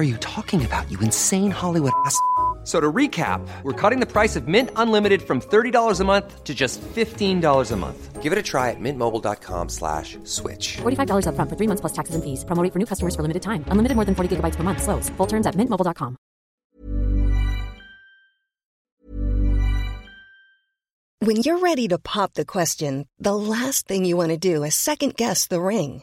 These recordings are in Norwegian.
are you talking about, you insane Hollywood ass? So to recap, we're cutting the price of Mint Unlimited from $30 a month to just $15 a month. Give it a try at mintmobile.com slash switch. $45 upfront for three months plus taxes and fees. Promo rate for new customers for limited time. Unlimited more than 40 gigabytes per month. Slows. Full terms at mintmobile.com. When you're ready to pop the question, the last thing you want to do is second guess the ring.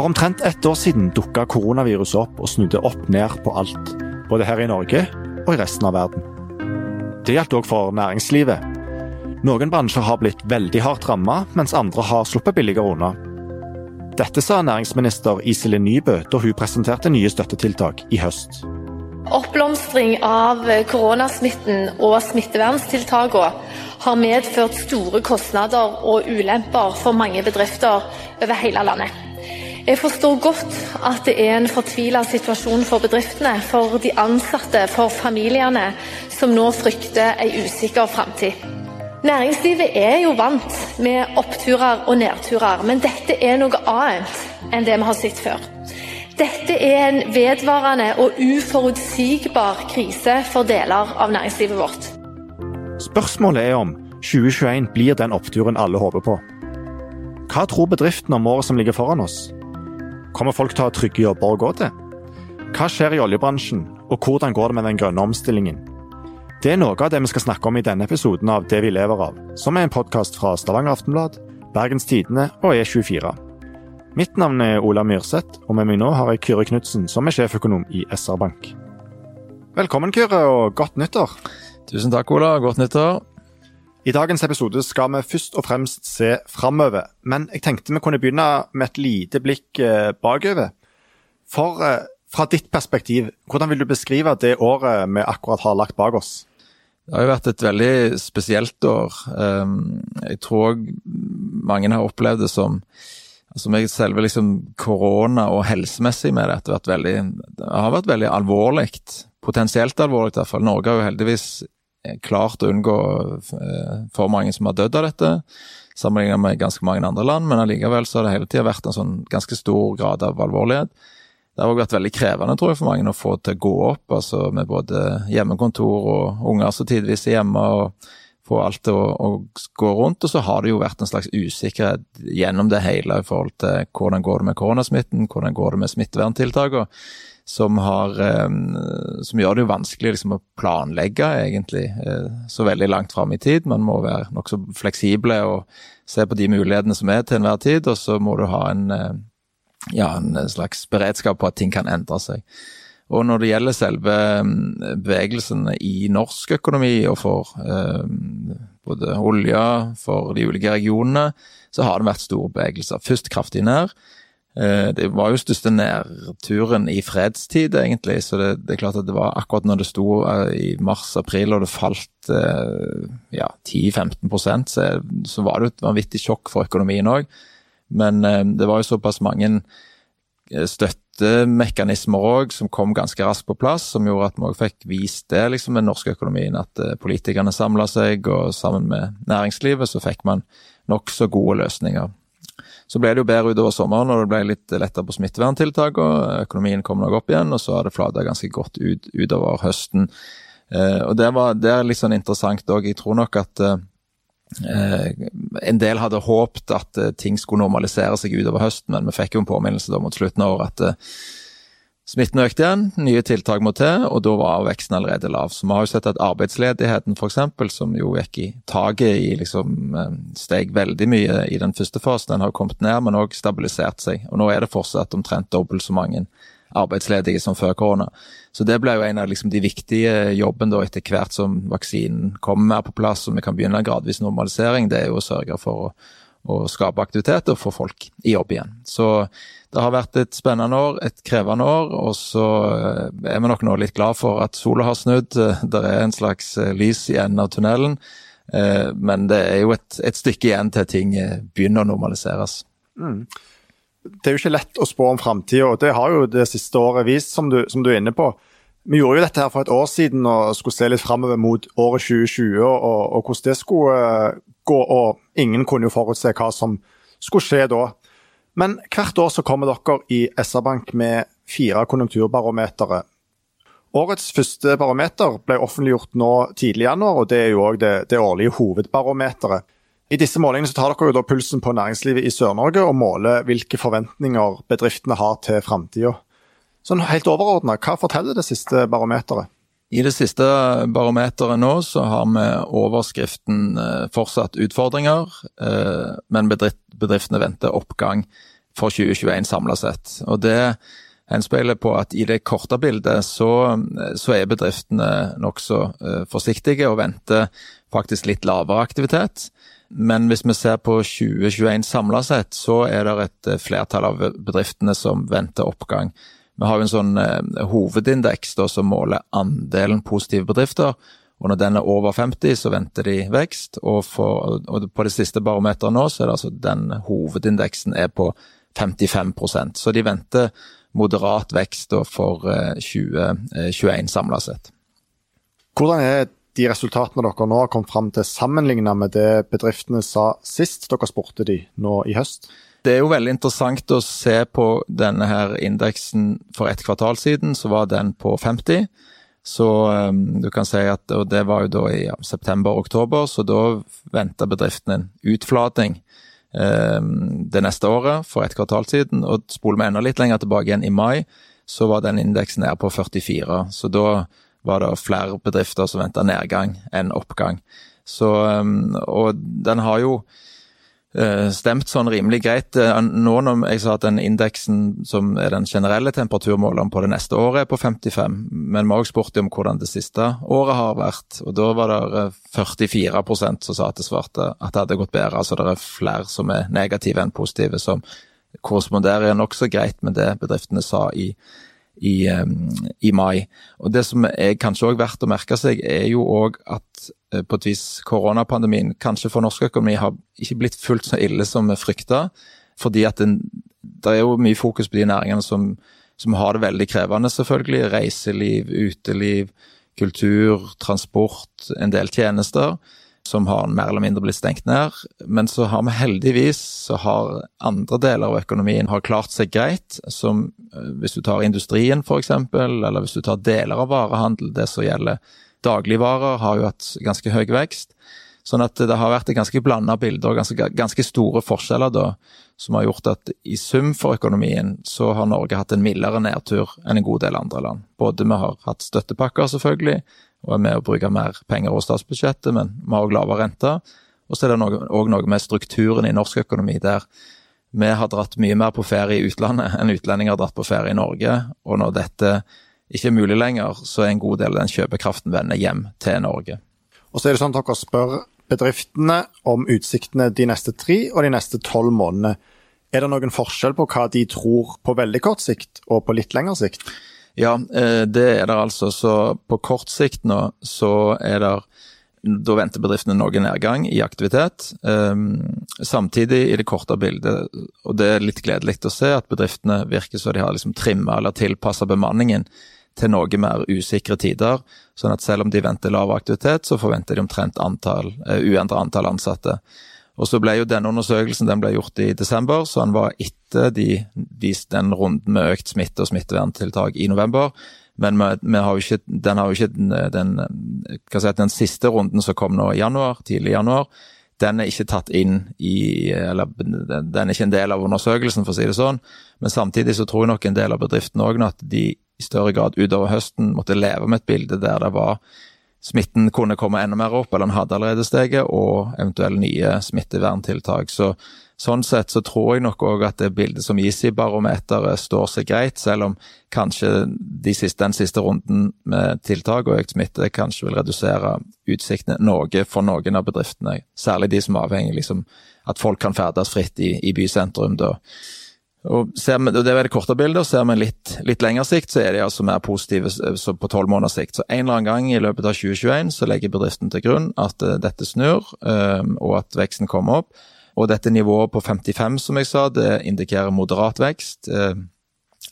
For omtrent ett år siden dukka koronaviruset opp og snudde opp ned på alt. Både her i Norge og i resten av verden. Det gjaldt òg for næringslivet. Noen bransjer har blitt veldig hardt ramma, mens andre har sluppet billigere unna. Dette sa næringsminister Iselin Nybø da hun presenterte nye støttetiltak i høst. Oppblomstring av koronasmitten og smitteverntiltakene har medført store kostnader og ulemper for mange bedrifter over hele landet. Jeg forstår godt at det er en fortvila situasjon for bedriftene, for de ansatte, for familiene, som nå frykter en usikker framtid. Næringslivet er jo vant med oppturer og nedturer, men dette er noe annet enn det vi har sett før. Dette er en vedvarende og uforutsigbar krise for deler av næringslivet vårt. Spørsmålet er om 2021 blir den oppturen alle håper på. Hva tror bedriftene om året som ligger foran oss? Kommer folk til å ha trygge jobber å gå til? Hva skjer i oljebransjen, og hvordan går det med den grønne omstillingen? Det er noe av det vi skal snakke om i denne episoden av Det vi lever av, som er en podkast fra Stavanger Aftenblad, Bergens Tidende og E24. Mitt navn er Ola Myrseth, og med meg nå har jeg Kyrre Knutsen, som er sjeføkonom i SR Bank. Velkommen, Kyrre, og godt nyttår. Tusen takk, Ola. Godt nyttår. I dagens episode skal vi først og fremst se framover, men jeg tenkte vi kunne begynne med et lite blikk eh, bakover. For eh, fra ditt perspektiv, hvordan vil du beskrive det året vi akkurat har lagt bak oss? Det har jo vært et veldig spesielt år. Ehm, jeg tror mange har opplevd det som som med selve liksom korona og helsemessig med det. Det har vært veldig, det har vært veldig alvorlig. Potensielt alvorlig, i hvert fall. Norge har jo heldigvis klart å unngå eh, for mange som har dødd av dette, sammenlignet med ganske mange andre land. Men allikevel så har det hele tida vært en sånn ganske stor grad av alvorlighet. Det har òg vært veldig krevende tror jeg, for mange å få til å gå opp, altså med både hjemmekontor og unger som tidvis er hjemme. og få alt til å, gå rundt. Og så har det jo vært en slags usikkerhet gjennom det hele i forhold til hvordan går det med koronasmitten, hvordan går det med smitteverntiltakene. Som, har, som gjør det jo vanskelig liksom, å planlegge, egentlig, så veldig langt fram i tid. Man må være nokså fleksible og se på de mulighetene som er til enhver tid, og så må du ha en, ja, en slags beredskap på at ting kan endre seg. Og når det gjelder selve bevegelsene bevegelsen i norsk økonomi og for eh, både olja, for de ulike regionene, så har det vært store bevegelser. Først kraftig ned. Eh, det var jo største nedturen i fredstid, egentlig, så det, det, er klart at det var akkurat når det sto eh, i mars-april og det falt eh, ja, 10-15 så, så var det et vanvittig sjokk for økonomien òg. Men det var jo såpass mange støttemekanismer òg som kom ganske raskt på plass, som gjorde at vi òg fikk vist det liksom, med norsk økonomien. At politikerne samla seg, og sammen med næringslivet så fikk man nokså gode løsninger. Så ble det jo bedre utover sommeren og det ble litt lettere på smitteverntiltak, og økonomien kom nok opp igjen, og så har det flata ganske godt ut utover høsten. Eh, og det, var, det er litt sånn interessant òg. Jeg tror nok at Eh, en del hadde håpet at eh, ting skulle normalisere seg utover høsten, men vi fikk jo en påminnelse da mot slutten av året at eh, smitten økte igjen, nye tiltak må til, og da var veksten allerede lav. Så vi har jo sett at arbeidsledigheten f.eks., som jo gikk i taket i liksom steg veldig mye i den første fasen, den har kommet ned, men òg stabilisert seg. Og nå er det fortsatt omtrent dobbelt så mange arbeidsledige som før korona. Så det ble jo en av liksom, de viktige jobbene da, etter hvert som vaksinen kommer mer på plass og vi kan begynne en gradvis normalisering, det er jo å sørge for å, å skape aktivitet og få folk i jobb igjen. Så det har vært et spennende år, et krevende år, og så eh, er vi nok nå litt glad for at sola har snudd. Det er en slags eh, lys i enden av tunnelen. Eh, men det er jo et, et stykke igjen til ting begynner å normaliseres. Mm det er jo ikke lett å spå om framtida, og det har jo det siste året vist, som du, som du, er inne på. Vi gjorde jo dette her for et år siden og skulle se litt framover mot året 2020 og, og, hvordan det skulle uh, gå. og Ingen kunne jo forutse hva som skulle skje da. Men hvert år så kommer dere i SR-Bank med fire konjunkturbarometere. Årets første barometer ble offentliggjort nå tidlig i januar, og det er jo òg det, det årlige hovedbarometeret. I disse målingene så tar dere jo da pulsen på næringslivet i Sør-Norge og måler hvilke forventninger bedriftene har til framtida. Sånn helt overordna, hva forteller det siste barometeret? I det siste barometeret nå så har vi overskriften eh, fortsatt utfordringer, eh, men bedriftene venter oppgang for 2021 samla sett. Og det henspeiler på at i det korte bildet så, så er bedriftene nokså eh, forsiktige og venter faktisk litt lavere aktivitet. Men hvis vi ser på 2021 samla sett, så er det et eh, flertall av bedriftene som venter oppgang. Vi har jo en sånn eh, hovedindeks da, som måler andelen positive bedrifter. og Når den er over 50, så venter de vekst. Og, for, og på det siste barometeret nå, så er det altså den hovedindeksen er på 55% Så de venter moderat vekst da, for eh, 2021 eh, samla sett. Hvordan er de resultatene dere nå har kommet fram til, sammenlignet med det bedriftene sa sist dere spurte de nå i høst? Det er jo veldig interessant å se på denne her indeksen for ett kvartal siden, så var den på 50. Så um, du kan si at Og det var jo da i ja, september-oktober, så da venta bedriften en utflating um, det neste året for ett kvartal siden. Og spoler vi enda litt lenger tilbake igjen i mai, så var den indeksen nede på 44. Så da var det flere bedrifter som venta nedgang enn oppgang. Så, um, og den har jo stemt sånn rimelig greit. Uh, nå når jeg sa at den indeksen som er den generelle temperaturmåleren på det neste året er på 55, men vi har også spurt om hvordan det siste året har vært. og Da var det 44 uh, som sa at det svarte at det hadde gått bedre. Altså det er flere som er negative enn positive, som korresponderer nokså greit med det bedriftene sa i i, i, mai. Og Det som er kanskje også verdt å merke seg, er jo òg at eh, på et vis koronapandemien kanskje for norsk økonomi har ikke blitt fullt så ille som vi frykta. Fordi at det er jo mye fokus på de næringene som, som har det veldig krevende, selvfølgelig. Reiseliv, uteliv, kultur, transport, en del tjenester som har mer eller mindre blitt stengt ned. Men så har vi heldigvis så har andre deler av økonomien har klart seg greit. Som eh, hvis du tar industrien f.eks., eller hvis du tar deler av varehandel, det som gjelder dagligvarer, har jo hatt ganske høy vekst. Sånn at det har vært et ganske blanda bilde og ganske, ganske, store forskjeller da, som har gjort at i sum for økonomien så har Norge hatt en mildere nedtur enn en god del andre land. Både vi har hatt støttepakker, selvfølgelig, og er med å bruke mer penger over statsbudsjettet, men vi har òg lavere rente. Og så er det òg noe, noe med strukturen i norsk økonomi der vi har dratt mye mer på ferie i utlandet enn utlendinger har dratt på ferie i Norge. Og når dette ikke er mulig lenger, så er en god del av den kjøpekraften vender hjem til Norge. Og så er det sånn at dere spør bedriftene om utsiktene de neste tre og de neste tolv månedene. Er det noen forskjell på hva de tror på veldig kort sikt og på litt lengre sikt? Ja, eh, det er det altså. Så på kort sikt nå så er det da venter bedriftene noe nedgang i aktivitet. Um, samtidig i det korte bildet, og det er litt gledelig å se, at bedriftene virker som de har liksom trimma eller tilpassa bemanningen til noe mer usikre tider. Sånn at selv om de venter lav aktivitet, så forventer de omtrent antall, uendra uendret antall ansatte. Og så ble jo denne undersøkelsen den ble gjort i desember, så den var etter de de, den runden med økt smitte og smitteverntiltak i november. Men vi, vi har ikke, den har ikke den, si, den siste runden som kom nå i januar, tidlig i januar, den er ikke tatt inn i Eller den er ikke en del av undersøkelsen, for å si det sånn. Men samtidig så tror jeg nok en del av bedriftene òg at de i større grad utover høsten måtte leve med et bilde der det var smitten kunne komme enda mer opp, eller den hadde allerede steget, og eventuelle nye smitteverntiltak. Så Sånn sett så tror jeg nok òg at det bildet som gis i barometeret står seg greit, selv om kanskje de siste, den siste runden med tiltak og økt smitte kanskje vil redusere utsiktene noe for noen av bedriftene. Særlig de som er avhengig liksom, at folk kan ferdes fritt i, i bysentrum. da. Og, vi, og Det er det korte bildet. og Ser vi litt, litt lengre sikt, så er de altså mer positive på tolv måneders sikt. Så En eller annen gang i løpet av 2021 så legger bedriften til grunn at uh, dette snur, um, og at veksten kommer opp. Og dette nivået på 55, som jeg sa, det indikerer moderat vekst. Eh,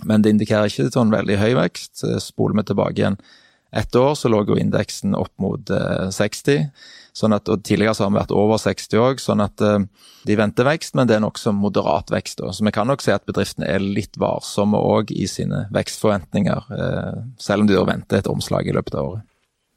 men det indikerer ikke sånn veldig høy vekst. Eh, spoler vi tilbake igjen ett år, så lå jo indeksen opp mot 60. Eh, sånn at, og Tidligere så har vi vært over 60 òg, sånn at de venter vekst, men det er nokså moderat vekst. Så vi kan nok si at bedriftene er litt varsomme òg i sine vekstforventninger, selv om de venter et omslag i løpet av året.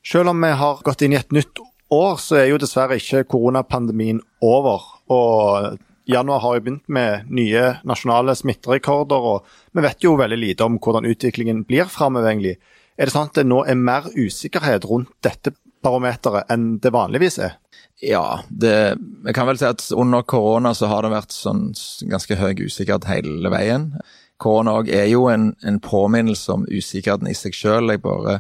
Selv om vi har gått inn i et nytt år, så er jo dessverre ikke koronapandemien over. Og januar har jo begynt med nye nasjonale smitterekorder, og vi vet jo veldig lite om hvordan utviklingen blir framover. Er det sånn at det nå er mer usikkerhet rundt dette barometeret enn det vanligvis er? Ja, det, jeg kan vel si at under korona så har det vært sånn ganske høy usikkerhet hele veien. Korona er jo en, en påminnelse om usikkerheten i seg sjøl. Jeg bare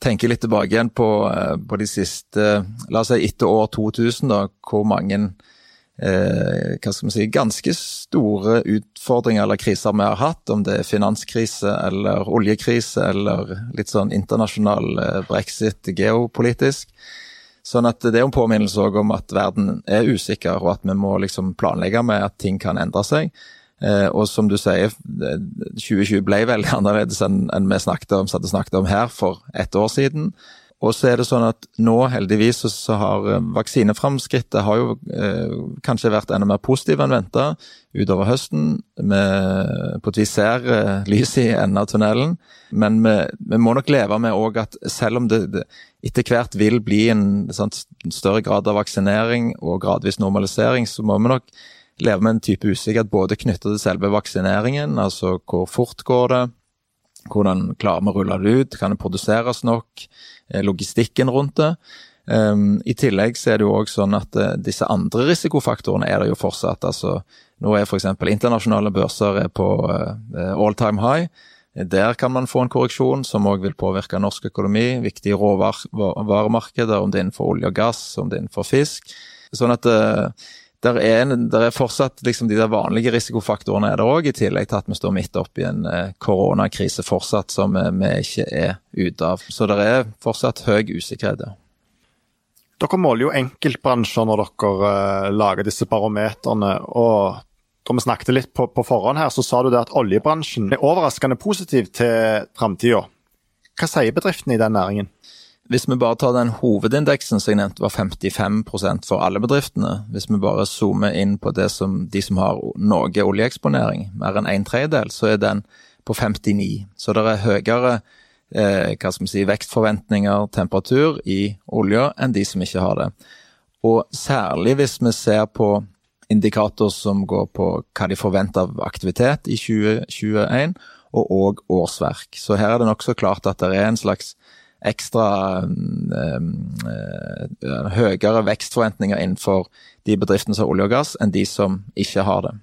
tenker litt tilbake igjen på, eh, på de siste La oss si etter år 2000, da, hvor mange eh, hva skal man si, ganske store utfordringer eller kriser vi har hatt, om det er finanskrise eller oljekrise eller litt sånn internasjonal eh, brexit geopolitisk. Sånn at Det er en påminnelse om at verden er usikker, og at vi må liksom planlegge med at ting kan endre seg. Eh, og som du sier, 2020 ble veldig annerledes enn, enn vi snakket om, snakket om her for ett år siden. Og så er det sånn at nå, heldigvis, så har eh, vaksineframskrittet har jo eh, kanskje vært enda mer positiv enn venta utover høsten. Vi på et vis ser eh, lys i enden av tunnelen, men vi, vi må nok leve med òg at selv om det, det, etter hvert vil bli en sant, større grad av vaksinering og gradvis normalisering, så må vi nok leve med en type usikkerhet både knyttet til selve vaksineringen, altså hvor fort går det, hvordan klarer vi å rulle det ut, kan det produseres nok? Logistikken rundt det. Um, I tillegg så er det jo også sånn at uh, disse andre risikofaktorene er det jo fortsatt. altså Nå er f.eks. internasjonale børser på uh, all time high. Der kan man få en korreksjon som òg vil påvirke norsk økonomi. Viktige råvaremarkeder, om det er innenfor olje og gass, om det er innenfor fisk. Sånn at uh, der er, der er, fortsatt liksom de der vanlige risikofaktorene er der òg, i tillegg til at vi står midt oppi en eh, koronakrise fortsatt som vi, vi ikke er ute av. Så det er fortsatt høy usikkerhet. Dere måler jo enkeltbransjer når dere uh, lager disse barometerne. og da vi snakket litt på, på, forhånd her, så sa du det at oljebransjen er overraskende positiv til framtida. Hva sier bedriftene i den næringen? Hvis vi bare tar den hovedindeksen som jeg nevnte var 55 for alle bedriftene, hvis vi bare zoomer inn på som, de som har noe oljeeksponering, mer enn en tredjedel, så er den på 59. Så det er høyere eh, hva skal si, vekstforventninger, temperatur, i olja enn de som ikke har det. Og særlig hvis vi ser på indikator som går på hva de forventer av aktivitet i 2021, og òg årsverk. Så her er det nokså klart at det er en slags ekstra øh, høyere vekstforventninger innenfor de bedriftene som har olje og gass, enn de som ikke har det.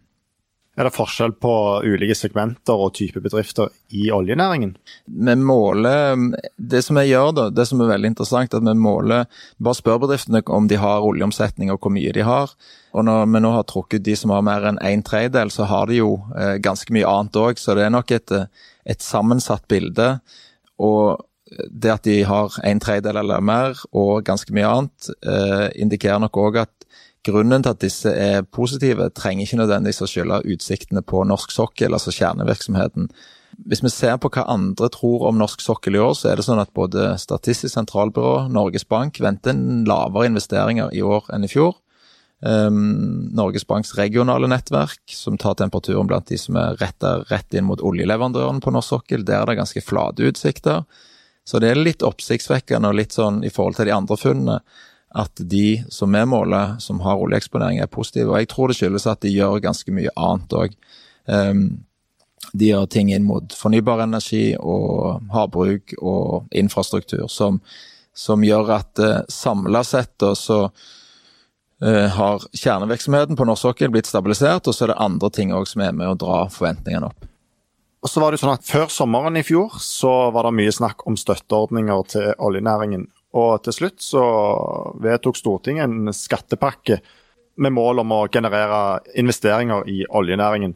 Er det forskjell på ulike segmenter og type bedrifter i oljenæringen? Vi måler Det som vi gjør, da, det som er veldig interessant, at vi måler Bare spør bedriftene om de har oljeomsetning og hvor mye de har. Og når vi nå har trukket de som har mer enn en tredjedel, så har de jo eh, ganske mye annet òg. Så det er nok et, et sammensatt bilde. Og det at de har en tredjedel eller mer og ganske mye annet, eh, indikerer nok òg at grunnen til at disse er positive, trenger ikke nødvendigvis å skylde utsiktene på norsk sokkel, altså kjernevirksomheten. Hvis vi ser på hva andre tror om norsk sokkel i år, så er det sånn at både Statistisk sentralbyrå, Norges Bank venter en lavere investeringer i år enn i fjor. Um, Norges Banks regionale nettverk, som tar temperaturen blant de som er retta rett inn mot oljeleverandørene på norsk sokkel, der er det ganske flate utsikter. Så det er litt oppsiktsvekkende og litt sånn i forhold til de andre funnene at de som vi måler, som har oljeeksponering, er positive. Og jeg tror det skyldes at de gjør ganske mye annet òg. Um, ehm, de gjør ting inn mot fornybar energi og havbruk og infrastruktur som, som gjør at uh, samla sett så uh, har kjernevirksomheten på norsk sokkel blitt stabilisert, og så er det andre ting òg som er med å dra forventningene opp. Og så var det sånn at Før sommeren i fjor så var det mye snakk om støtteordninger til oljenæringen. Og til slutt så vedtok Stortinget en skattepakke med mål om å generere investeringer i oljenæringen.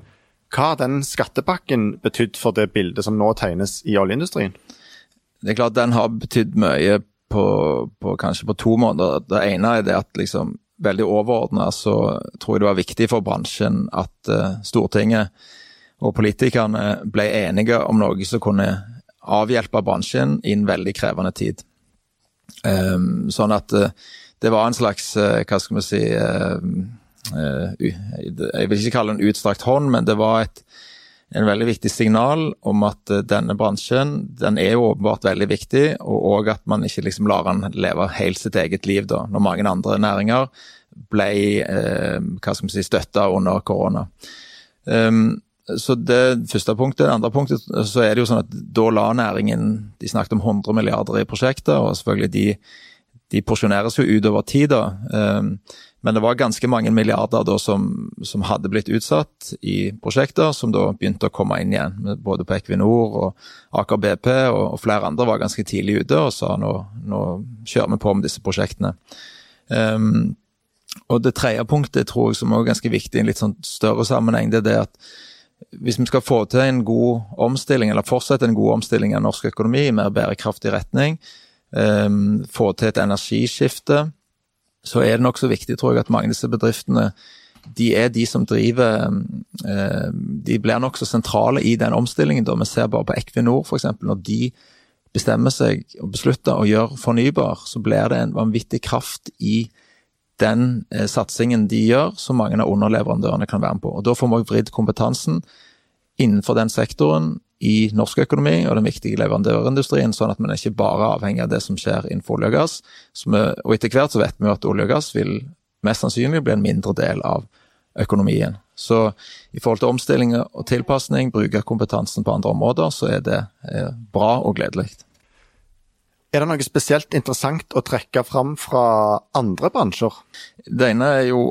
Hva har den skattepakken betydd for det bildet som nå tegnes i oljeindustrien? Det er klart den har betydd mye på, på, kanskje på to måneder. Det ene er det at liksom veldig overordna så tror jeg det var viktig for bransjen at uh, Stortinget og politikerne ble enige om noe som kunne avhjelpe bransjen i en veldig krevende tid. Um, sånn at uh, det var en slags, uh, hva skal vi si uh, Jeg vil ikke kalle det en utstrakt hånd, men det var et en veldig viktig signal om at denne bransjen den er jo åpenbart veldig viktig, og at man ikke liksom lar den leve helt sitt eget liv, da, når mange andre næringer ble eh, si, støtta under korona. Um, så det første punktet. Det andre punktet så er det jo sånn at da la næringen De snakket om 100 milliarder i prosjektet, og selvfølgelig de, de porsjoneres jo utover tid, da. Um, men det var ganske mange milliarder da som, som, hadde blitt utsatt i prosjekter, som da begynte å komme inn igjen. Både på Equinor og Aker BP og, og flere andre var ganske tidlig ute og sa nå, nå kjører vi på med disse prosjektene. Um, og det tredje punktet tror jeg som er ganske viktig i en litt sånn større sammenheng, det er det at hvis vi skal få til en god omstilling, eller fortsette en god omstilling av norsk økonomi i mer bærekraftig retning, um, få til et energiskifte, så er det nokså viktig, tror jeg, at mange av disse bedriftene de er de som driver um, De blir nokså sentrale i den omstillingen. Da. Vi ser bare på Equinor, f.eks. Når de bestemmer seg og beslutter å gjøre fornybar, så blir det en vanvittig kraft i den eh, satsingen de gjør, som mange av underleverandørene kan være med på. Og Da får vi vridd kompetansen innenfor den sektoren i norsk økonomi og den viktige leverandørindustrien, sånn at man ikke bare er avhengig av det som skjer innenfor olje og gass. Vi, og etter hvert så vet vi jo at olje og gass vil mest sannsynlig bli en mindre del av økonomien. Så i forhold til omstilling og tilpasning, bruke kompetansen på andre områder, så er det eh, bra og gledelig. Er det noe spesielt interessant å trekke fram fra andre bransjer? Det ene er jo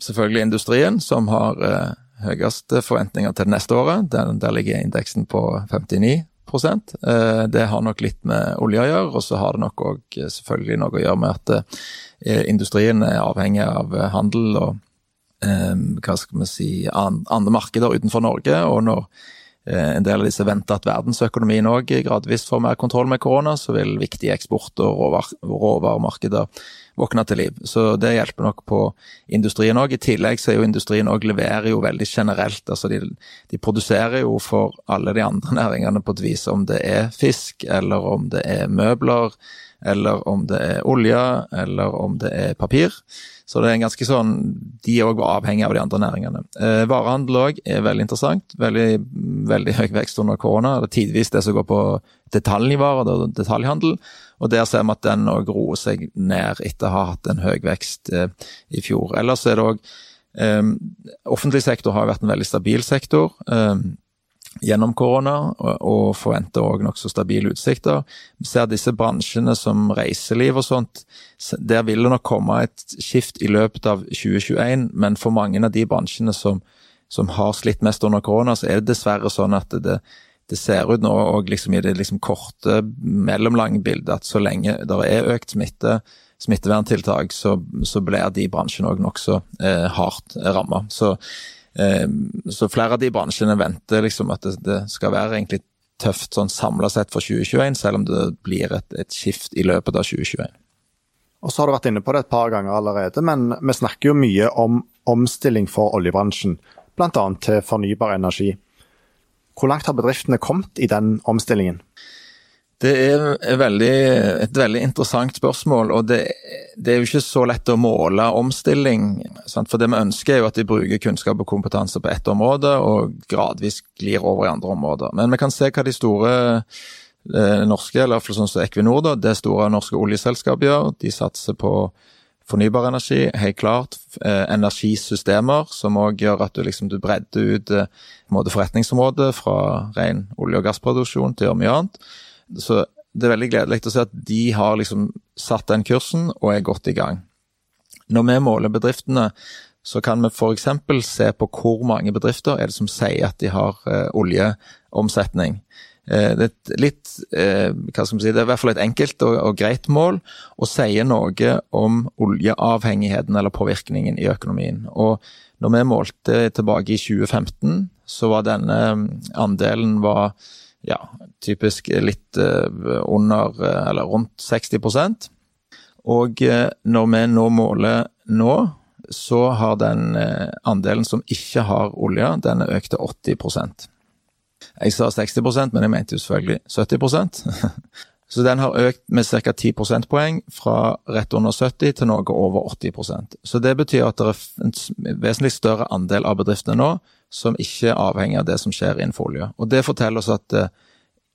selvfølgelig industrien, som har eh, høyeste forventninger til det neste året. Der, der ligger indeksen på 59 eh, Det har nok litt med olje å gjøre, og så har det nok òg selvfølgelig noe å gjøre med at eh, industrien er avhengig av handel og eh, hva skal vi si, andre markeder utenfor Norge. og når Eh, en del av disse venter at verdensøkonomien òg gradvis får mer kontroll med korona, så vil viktige eksport- og råvaremarkeder våkne til liv. Så det hjelper nok på industrien òg. I tillegg så er jo industrien òg leverer jo veldig generelt. Altså de, de, produserer jo for alle de andre næringene på et vis, om det er fisk, eller om det er møbler, eller om det er olje, eller om det er papir. Så det er en ganske sånn De er var avhengig av de andre næringene. Eh, varehandel òg er veldig interessant. Veldig, veldig høy vekst under korona. Det er tidvis det som går på detaljvarer, detaljhandel. og der ser vi at den òg roer seg ned etter å ha hatt en høy vekst eh, i fjor. Ellers er det òg eh, Offentlig sektor har vært en veldig stabil sektor. Eh, gjennom korona, og, forventer òg nokså stabile utsikter. Vi ser disse bransjene som reiseliv og sånt, der vil det nok komme et skift i løpet av 2021, men for mange av de bransjene som, som har slitt mest under korona, så er det dessverre sånn at det, det ser ut nå og liksom i det liksom korte, mellomlange bildet at så lenge det er økt smitte, smitteverntiltak, så, så blir de bransjene òg nokså eh, hardt ramma. Så så flere av de bransjene venter liksom at det, det skal være egentlig tøft sånn samla sett for 2021, selv om det blir et, et skift i løpet av 2021. Og så har du vært inne på det et par ganger allerede, men vi snakker jo mye om omstilling for oljebransjen, bl.a. til fornybar energi. Hvor langt har bedriftene kommet i den omstillingen? Det er veldig, et veldig interessant spørsmål, og det, det, er jo ikke så lett å måle omstilling. Sant? For det vi ønsker er jo at de bruker kunnskap og kompetanse på ett område, og gradvis glir over i andre områder. Men vi kan se hva de store eh, norske, eller iallfall sånn som Equinor, da, det store norske oljeselskapet gjør. De satser på fornybar energi, helt klart. Eh, energisystemer, som òg gjør at du, liksom, du bredder ut eh, forretningsområdet fra ren olje- og gassproduksjon til å gjøre mye annet. Så det er veldig gledelig å se at de har liksom satt den kursen og er godt i gang. Når vi måler bedriftene, så kan vi f.eks. se på hvor mange bedrifter er det som sier at de har eh, oljeomsetning. Eh, det er litt, eh, hva skal vi si, det er i hvert fall et enkelt og, og greit mål, å si noe om oljeavhengigheten eller påvirkningen i økonomien. Og når vi målte tilbake i 2015, så var denne andelen var ja, typisk litt eh, under, eh, eller rundt 60 Og eh, når vi nå måler nå, så har den andelen som ikke har olje, den er økt til 80% Jeg sa 60% men jeg mente jo selvfølgelig 70% Så den har økt med ca. 10 prosentpoeng, fra rett under 70 til noe over 80% Så det betyr at det er en vesentlig større andel av bedriftene nå som ikke er avhengig av det som skjer innenfor olje. Og Det forteller oss at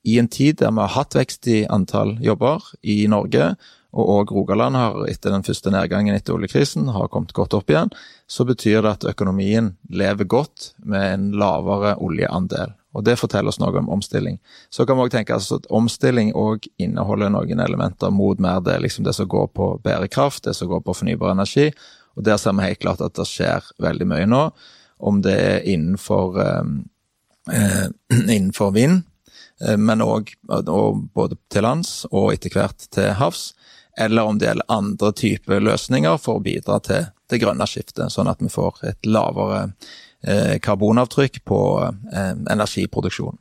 i en tid der vi har hatt vekst i antall jobber i Norge, og òg Rogaland har etter den første nedgangen etter oljekrisen har kommet godt opp igjen, så betyr det at økonomien lever godt med en lavere oljeandel. Og Det forteller oss noe om omstilling. Så kan vi også tenke altså at omstilling òg inneholder noen elementer mot mer det, liksom det som går på bærekraft, det som går på fornybar energi. Og Der ser vi helt klart at det skjer veldig mye nå. Om det er innenfor, eh, innenfor vind, men òg både til lands og etter hvert til havs. Eller om det gjelder andre typer løsninger for å bidra til det grønne skiftet, sånn at vi får et lavere eh, karbonavtrykk på energiproduksjon.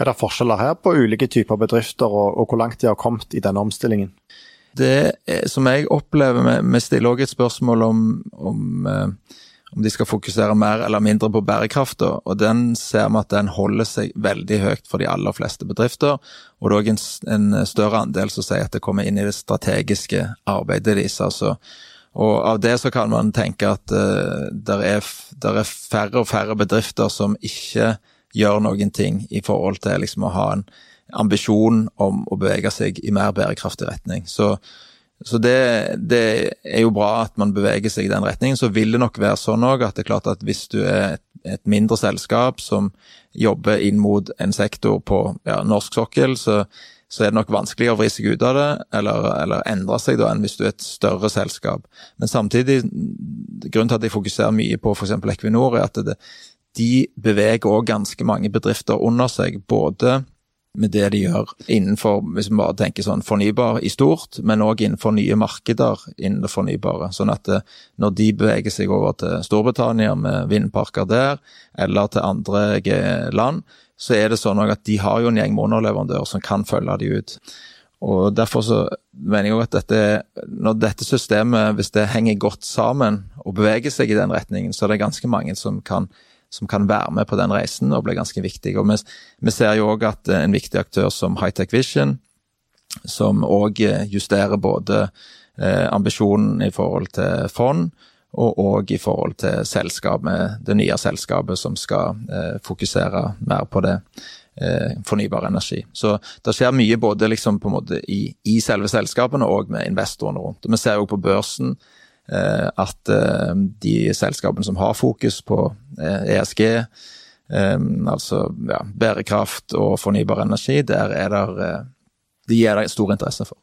Er det forskjeller her på ulike typer bedrifter, og, og hvor langt de har kommet i denne omstillingen? Det som jeg opplever, vi stiller òg et spørsmål om, om om de skal fokusere mer eller mindre på bærekraft. Og den ser vi at den holder seg veldig høyt for de aller fleste bedrifter. Og det er òg en, en, større andel som sier at det kommer inn i det strategiske arbeidet deres. altså. Og av det så kan man tenke at uh, det er, er, færre og færre bedrifter som ikke gjør noen ting i forhold til liksom, å ha en ambisjon om å bevege seg i mer bærekraftig retning. Så så det, det, er jo bra at man beveger seg i den retningen. Så vil det nok være sånn òg at det er klart at hvis du er et, mindre selskap som jobber inn mot en sektor på ja, norsk sokkel, så, så, er det nok vanskeligere å vri seg ut av det, eller, eller, endre seg da, enn hvis du er et større selskap. Men samtidig, grunnen til at jeg fokuserer mye på f.eks. Equinor, er at det, de beveger òg ganske mange bedrifter under seg. både med det de gjør innenfor hvis vi bare tenker sånn fornybar i stort, men òg innenfor nye markeder innen det fornybare. Sånn at eh, når de beveger seg over til Storbritannia med vindparker der, eller til andre land, så er det sånn at de har jo en gjeng monoleverandører som kan følge de ut. Og Derfor så mener jeg at dette, når dette systemet, hvis det henger godt sammen og beveger seg i den retningen, så er det ganske mange som kan som kan være med på den reisen og bli ganske viktig. Og vi, vi ser jo òg at en viktig aktør som Hightech Vision, som òg justerer både eh, ambisjonen i forhold til fond, og òg i forhold til selskapet, det nye selskapet som skal eh, fokusere mer på det eh, fornybar energi. Så det skjer mye både liksom i, i selve selskapene og med investorene rundt. Vi ser jo på børsen eh, at eh, de selskapene som har fokus på ESG, altså ja, bærekraft og fornybar energi, der er det de gir det stor interesse for.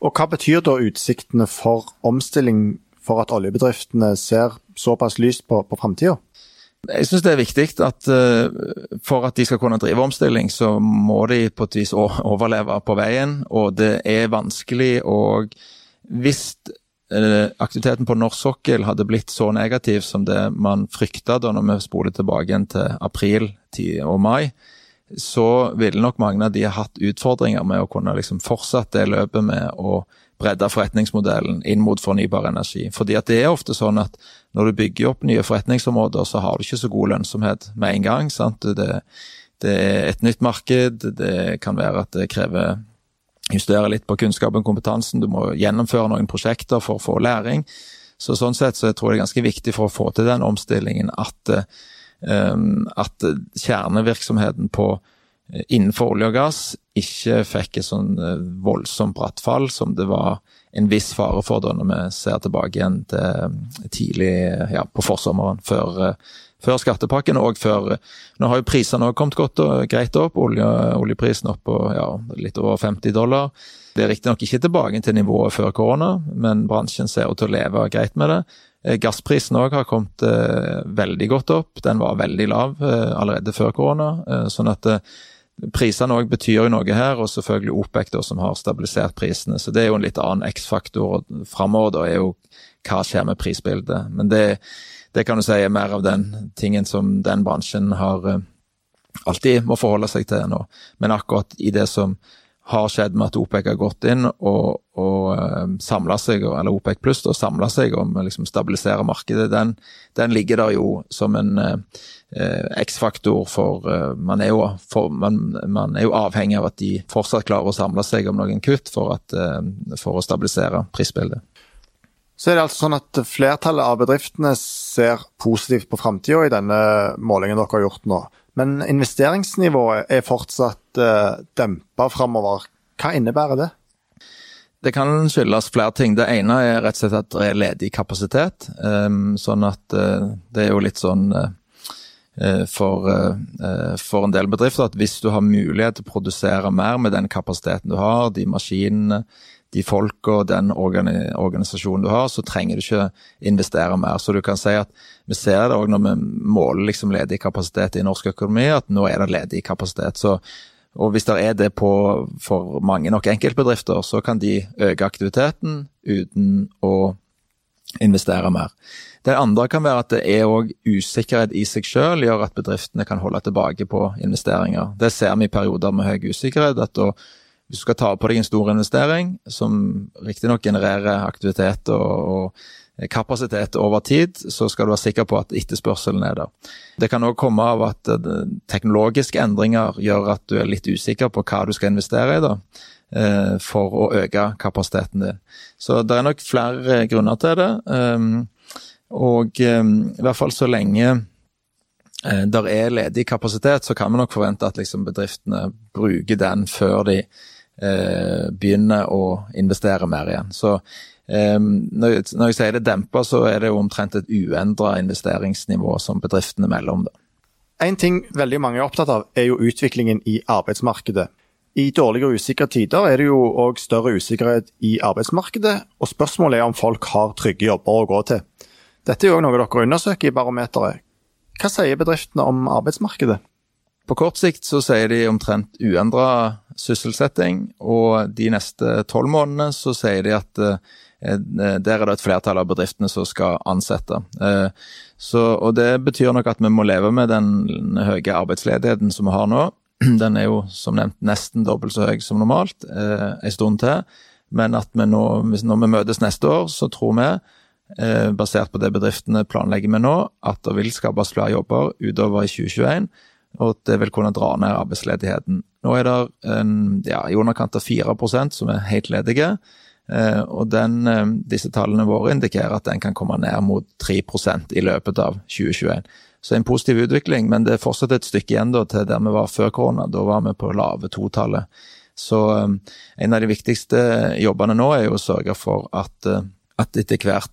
Og Hva betyr da utsiktene for omstilling for at oljebedriftene ser såpass lyst på, på framtida? Jeg syns det er viktig at for at de skal kunne drive omstilling, så må de på et vis overleve på veien. Og det er vanskelig å Hvis aktiviteten på norsk sokkel hadde blitt så negativ som det man frykta da når vi spoler tilbake igjen til april og mai, så ville nok mange av de hatt utfordringer med å kunne liksom fortsette det løpet med å bredde forretningsmodellen inn mot fornybar energi. Fordi at det er ofte sånn at når du bygger opp nye forretningsområder, så har du ikke så god lønnsomhet med en gang. sant? Det, det er et nytt marked, det kan være at det krever justere litt på kunnskapen og kompetansen, du må gjennomføre noen prosjekter for å få læring. Så Sånn sett så jeg tror jeg det er ganske viktig for å få til den omstillingen at, um, at kjernevirksomheten på Eh, innenfor olje og gass ikke fikk et sånn eh, voldsomt bratt fall som det var en viss fare for da når vi ser tilbake igjen til eh, tidlig ja, på forsommeren, før, før skattepakken og før Nå har jo prisene kommet godt og greit opp. Olje, oljeprisen opp på ja, litt over 50 dollar. Det er riktignok ikke tilbake til nivået før korona, men bransjen ser ut til å leve greit med det. Gassprisen òg har kommet eh, veldig godt opp. Den var veldig lav eh, allerede før korona. Eh, sånn at Prisene òg betyr jo noe her, og selvfølgelig OPEC da, som har stabilisert prisene. Så det er jo en litt annen X-faktor framover, da er jo hva skjer med prisbildet. Men det, det, kan du si er mer av den tingen som den bransjen har uh, alltid må forholde seg til nå. Men akkurat i det som har skjedd med at OPEC har gått inn og, og uh, samla seg, eller OPEC pluss og samla seg om å liksom, stabilisere markedet, den, den, ligger der jo som en eh, X-faktor for eh, for man, man, er jo avhengig av at de fortsatt klarer å samle seg om noen kutt for, at, for å stabilisere prisbildet. Så er det altså sånn at Flertallet av bedriftene ser positivt på framtida i denne målingen dere har gjort nå. Men investeringsnivået er fortsatt uh, dempa framover. Hva innebærer det? Det kan skyldes flere ting. Det ene er rett og slett at det er ledig kapasitet. Um, sånn at uh, det er jo litt sånn uh, for, uh, for, en del bedrifter at hvis du har mulighet til å produsere mer med den kapasiteten du har, de maskinene, de folka og den organisasjonen du har, så trenger du ikke investere mer. Så du kan si at vi ser det òg når vi måler liksom ledig kapasitet i norsk økonomi, at nå er det ledig kapasitet. Så, og hvis det er det på for mange nok enkeltbedrifter, så kan de øke aktiviteten uten å investere mer. Det andre kan være at det er òg usikkerhet i seg selv gjør at bedriftene kan holde tilbake på investeringer. Det ser vi i perioder med høy usikkerhet. at da hvis du skal ta på deg en stor investering, som riktignok genererer aktivitet og, og kapasitet over tid, så skal du være sikker på at etterspørselen er der. Det kan òg komme av at eh, teknologiske endringer gjør at du er litt usikker på hva du skal investere i. da, eh, for å øke kapasiteten din. Så det er nok flere grunner til det. Ehm, og ehm, i hvert fall så lenge eh, der er ledig kapasitet, så kan vi nok forvente at liksom bedriftene bruker den før de eh, begynner å investere mer igjen. Så eh, når, jeg, når, jeg, sier det demper, så er det jo omtrent et uendra investeringsnivå som bedriftene melder om. det. En ting veldig mange er opptatt av, er jo utviklingen i arbeidsmarkedet. I dårlige og usikre tider er det jo òg større usikkerhet i arbeidsmarkedet, og spørsmålet er om folk har trygge jobber å gå til. Dette er jo noe dere undersøker i Barometeret. Hva sier bedriftene om arbeidsmarkedet? På kort sikt så sier de omtrent uendra sysselsetting, og de neste tolv månedene så sier de at eh, der er det et flertall av bedriftene som skal ansette. Eh, så, og Det betyr nok at vi må leve med den høye arbeidsledigheten som vi har nå. Den er jo som nevnt nesten dobbelt så høy som normalt eh, en stund til. Men at vi nå, når vi møtes neste år, så tror vi, basert på det bedriftene planlegger med nå, at det vil skapes flere jobber utover i 2021 og at det vil kunne dra ned arbeidsledigheten. Nå er det en, ja, i underkant av 4% som er helt ledige. Eh, og den, eh, disse tallene våre indikerer at den kan komme ned mot 3% i løpet av 2021. Så en positiv utvikling, men det er fortsatt et stykke igjen da, til der vi var før korona. Da var vi på lave totallet. Så en av de viktigste jobbene nå er jo å sørge for at at etter hvert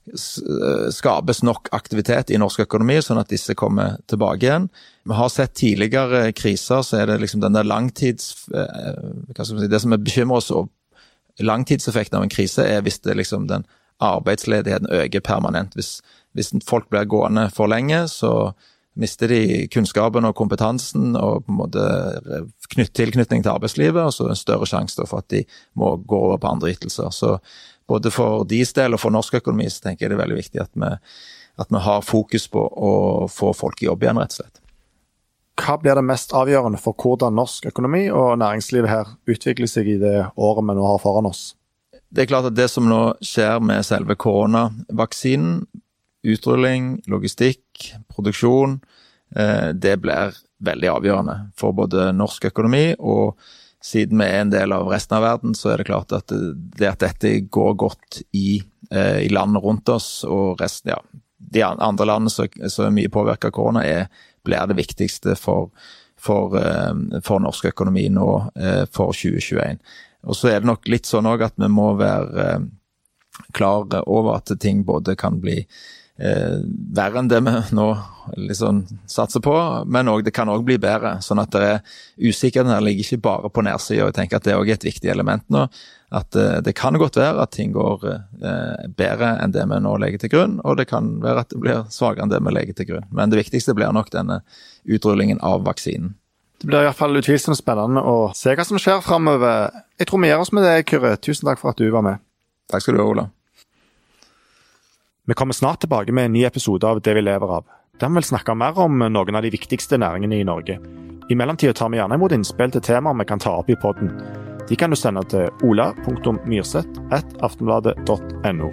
skapes nok aktivitet i norsk økonomi, sånn at disse kommer tilbake igjen. Vi har sett tidligere kriser, så er det liksom den der langtids... Si, det som er bekymrer oss langtidseffekten av en krise er hvis det liksom den arbeidsledigheten øker permanent. Hvis, hvis folk blir gående for lenge, så mister de kunnskapen og kompetansen og på en måte knytt, tilknytning til arbeidslivet, og så er det en større sjanse for at de må gå over på andre ytelser. Så både for deres del og for norsk økonomi så tenker jeg det er veldig viktig at vi, at vi har fokus på å få folk i jobb igjen, rett og slett. Hva blir det mest avgjørende for hvordan norsk økonomi og næringslivet her utvikler seg i det året vi nå har foran oss? Det er klart at det som nå skjer med selve koronavaksinen, utrulling, logistikk, produksjon, eh, det blir veldig avgjørende for både norsk økonomi og siden vi er en del av resten av verden, så er det klart at det at dette går godt i, eh, i landet rundt oss og resten, ja, de andre landene som er mye påvirka av korona, er blir det viktigste for, for, eh, for norsk økonomi nå eh, for 2021. Og så er det nok litt sånn òg at vi må være klar over at ting både kan bli eh, verre enn det vi nå liksom satser på, men også, det kan òg bli bedre. Sånn at det er usikkerheten her ligger ikke bare på nedsida. Jeg tenker at det er òg et viktig element nå. At eh, det kan godt være at ting går eh, bedre enn det vi nå legger til grunn, og det kan være at det blir svakere enn det vi legger til grunn. Men det viktigste blir nok denne utrullingen av vaksinen. Det blir iallfall utvilsomt spennende å se hva som skjer framover. Jeg tror vi gjør oss med det, Kyrre. Tusen takk for at du var med. Takk skal du ha, Ola. Vi kommer snart tilbake med en ny episode av Det vi lever av. Der vi vil snakke mer om noen av de viktigste næringene i Norge. I mellomtida tar vi gjerne imot innspill til temaer vi kan ta opp i podden. De kan du sende til ola.myrseth.aftenbladet.no.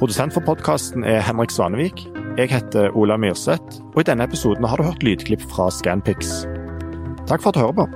Produsent for podkasten er Henrik Svanevik. Jeg heter Ola Myrseth, og i denne episoden har du hørt lydklipp fra Scanpix. Takk for at du hører på.